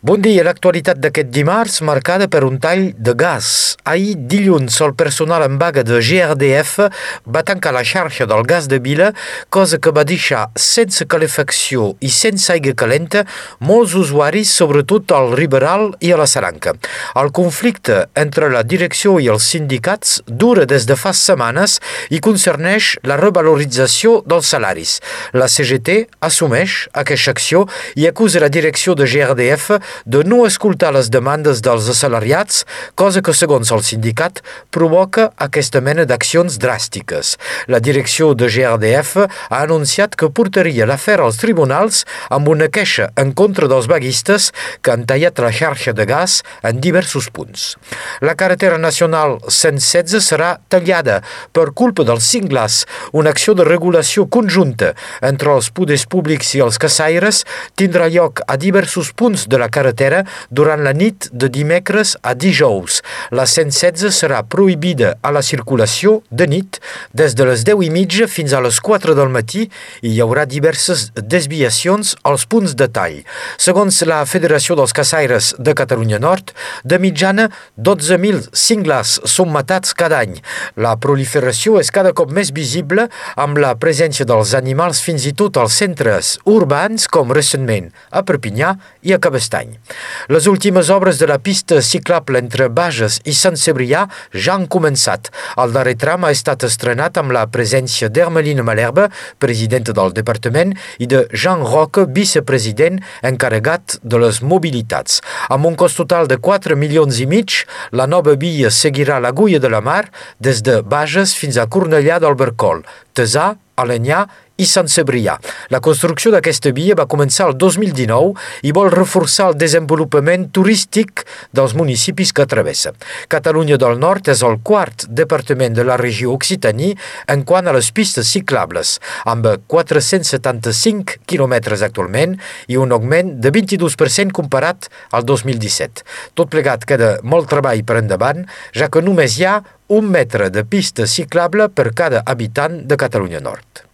Bon dia. L'actualitat d'aquest dimarts marcada per un tall de gas. Ahir, dilluns, el personal en vaga de GRDF va tancar la xarxa del gas de vila, cosa que va deixar sense calefacció i sense aigua calenta molts usuaris, sobretot al Riberal i a la Saranca. El conflicte entre la direcció i els sindicats dura des de fa setmanes i concerneix la revalorització dels salaris. La CGT assumeix aquesta acció i acusa la direcció de GRDF de no escoltar les demandes dels assalariats, cosa que, segons el sindicat, provoca aquesta mena d'accions dràstiques. La direcció de GRDF ha anunciat que portaria l'afer als tribunals amb una queixa en contra dels vaguistes que han tallat la xarxa de gas en diversos punts. La carretera nacional 116 serà tallada per culpa dels cinglars. Una acció de regulació conjunta entre els poders públics i els caçaires tindrà lloc a diversos punts de la carretera durant la nit de dimecres a dijous. La 116 serà prohibida a la circulació de nit des de les 10 i mitja fins a les 4 del matí i hi haurà diverses desviacions als punts de tall. Segons la Federació dels Caçaires de Catalunya Nord, de mitjana 12.000 cinglars són matats cada any. La proliferació és cada cop més visible amb la presència dels animals fins i tot als centres urbans com recentment a Perpinyà i a Cabestany any. Les últimes obres de la pista ciclable entre Bages i Sant Cebrià ja han començat. El darrer tram ha estat estrenat amb la presència d'Hermeline Malherbe, presidenta del departament, i de Jean Roque, vicepresident encarregat de les mobilitats. Amb un cost total de 4 milions i mig, la nova via seguirà l'agulla de la mar des de Bages fins a Cornellà del Bercol, Tesà, Alenyà i Sant Cebrià. La construcció d'aquesta via va començar el 2019 i vol reforçar el desenvolupament turístic dels municipis que travessa. Catalunya del Nord és el quart departament de la regió Occitanie en quant a les pistes ciclables, amb 475 quilòmetres actualment i un augment de 22% comparat al 2017. Tot plegat queda molt treball per endavant, ja que només hi ha un metre de pista ciclable per cada habitant de Catalunya Nord.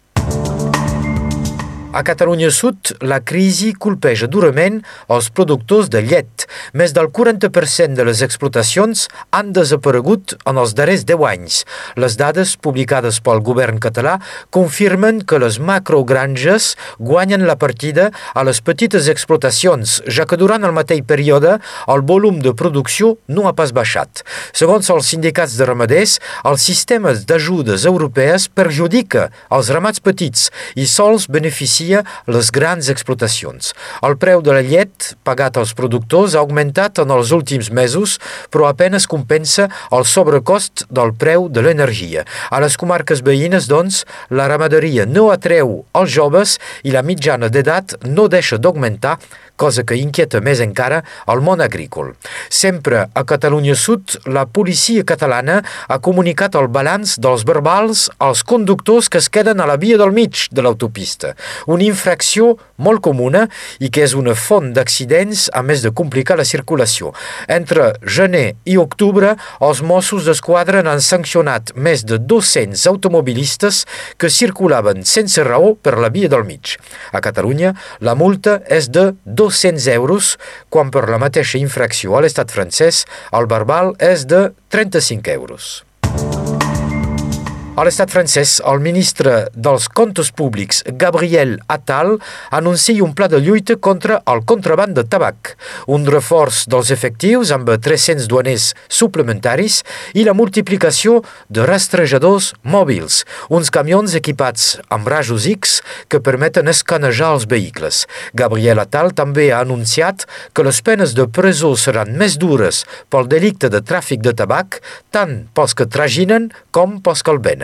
A Catalunya Sud, la crisi colpeja durament els productors de llet. Més del 40% de les explotacions han desaparegut en els darrers 10 anys. Les dades publicades pel govern català confirmen que les macrogranges guanyen la partida a les petites explotacions, ja que durant el mateix període el volum de producció no ha pas baixat. Segons els sindicats de ramaders, el sistema d'ajudes europees perjudica els ramats petits i sols beneficia beneficia les grans explotacions. El preu de la llet pagat als productors ha augmentat en els últims mesos, però apenes compensa el sobrecost del preu de l'energia. A les comarques veïnes, doncs, la ramaderia no atreu els joves i la mitjana d'edat no deixa d'augmentar cosa que inquieta més encara el món agrícola. Sempre a Catalunya Sud, la policia catalana ha comunicat el balanç dels verbals als conductors que es queden a la via del mig de l'autopista, una infracció molt comuna i que és una font d'accidents a més de complicar la circulació. Entre gener i octubre, els Mossos d'Esquadra han sancionat més de 200 automobilistes que circulaven sense raó per la via del mig. A Catalunya, la multa és de 2 200 euros, quan per la mateixa infracció a l'estat francès el verbal és de 35 euros. A l'estat francès, el ministre dels Comptes Públics, Gabriel Attal, anuncia un pla de lluita contra el contraband de tabac, un reforç dels efectius amb 300 duaners suplementaris i la multiplicació de rastrejadors mòbils, uns camions equipats amb rajos X que permeten escanejar els vehicles. Gabriel Attal també ha anunciat que les penes de presó seran més dures pel delicte de tràfic de tabac, tant pels que traginen com pels que el venen.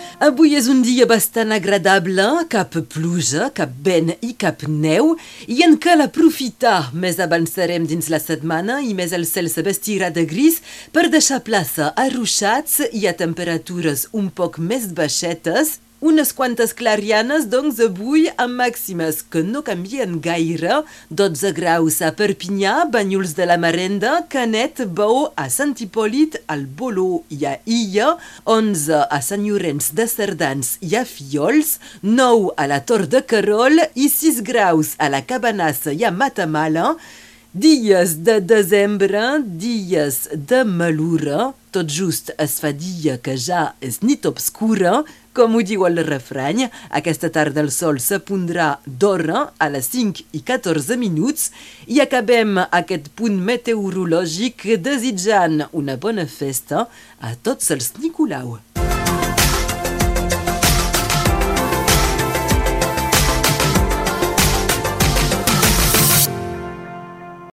Avui és un dia bastant agradable, cap pluja, cap vent i cap neu, i en cal aprofitar. Més avançarem dins la setmana i més el cel se vestirà de gris per deixar plaça a ruixats i a temperatures un poc més baixetes unes quantes clarianes, doncs, avui amb màximes que no canvien gaire. 12 graus a Perpinyà, Banyuls de la Marenda, Canet, Bou, a Sant Hipòlit, al Boló i a Illa, 11 a Sant Llorenç de Cerdans i a Fiols, 9 a la Tor de Carol i 6 graus a la Cabanassa i a Matamala, Dies de desembre, dies de malura, tot just es fa dia que ja és nit obscura, com ho diu el refrany, aquesta tarda el sol se pondrà d'hora a les 5 i 14 minuts i acabem aquest punt meteorològic desitjant una bona festa a tots els Nicolau.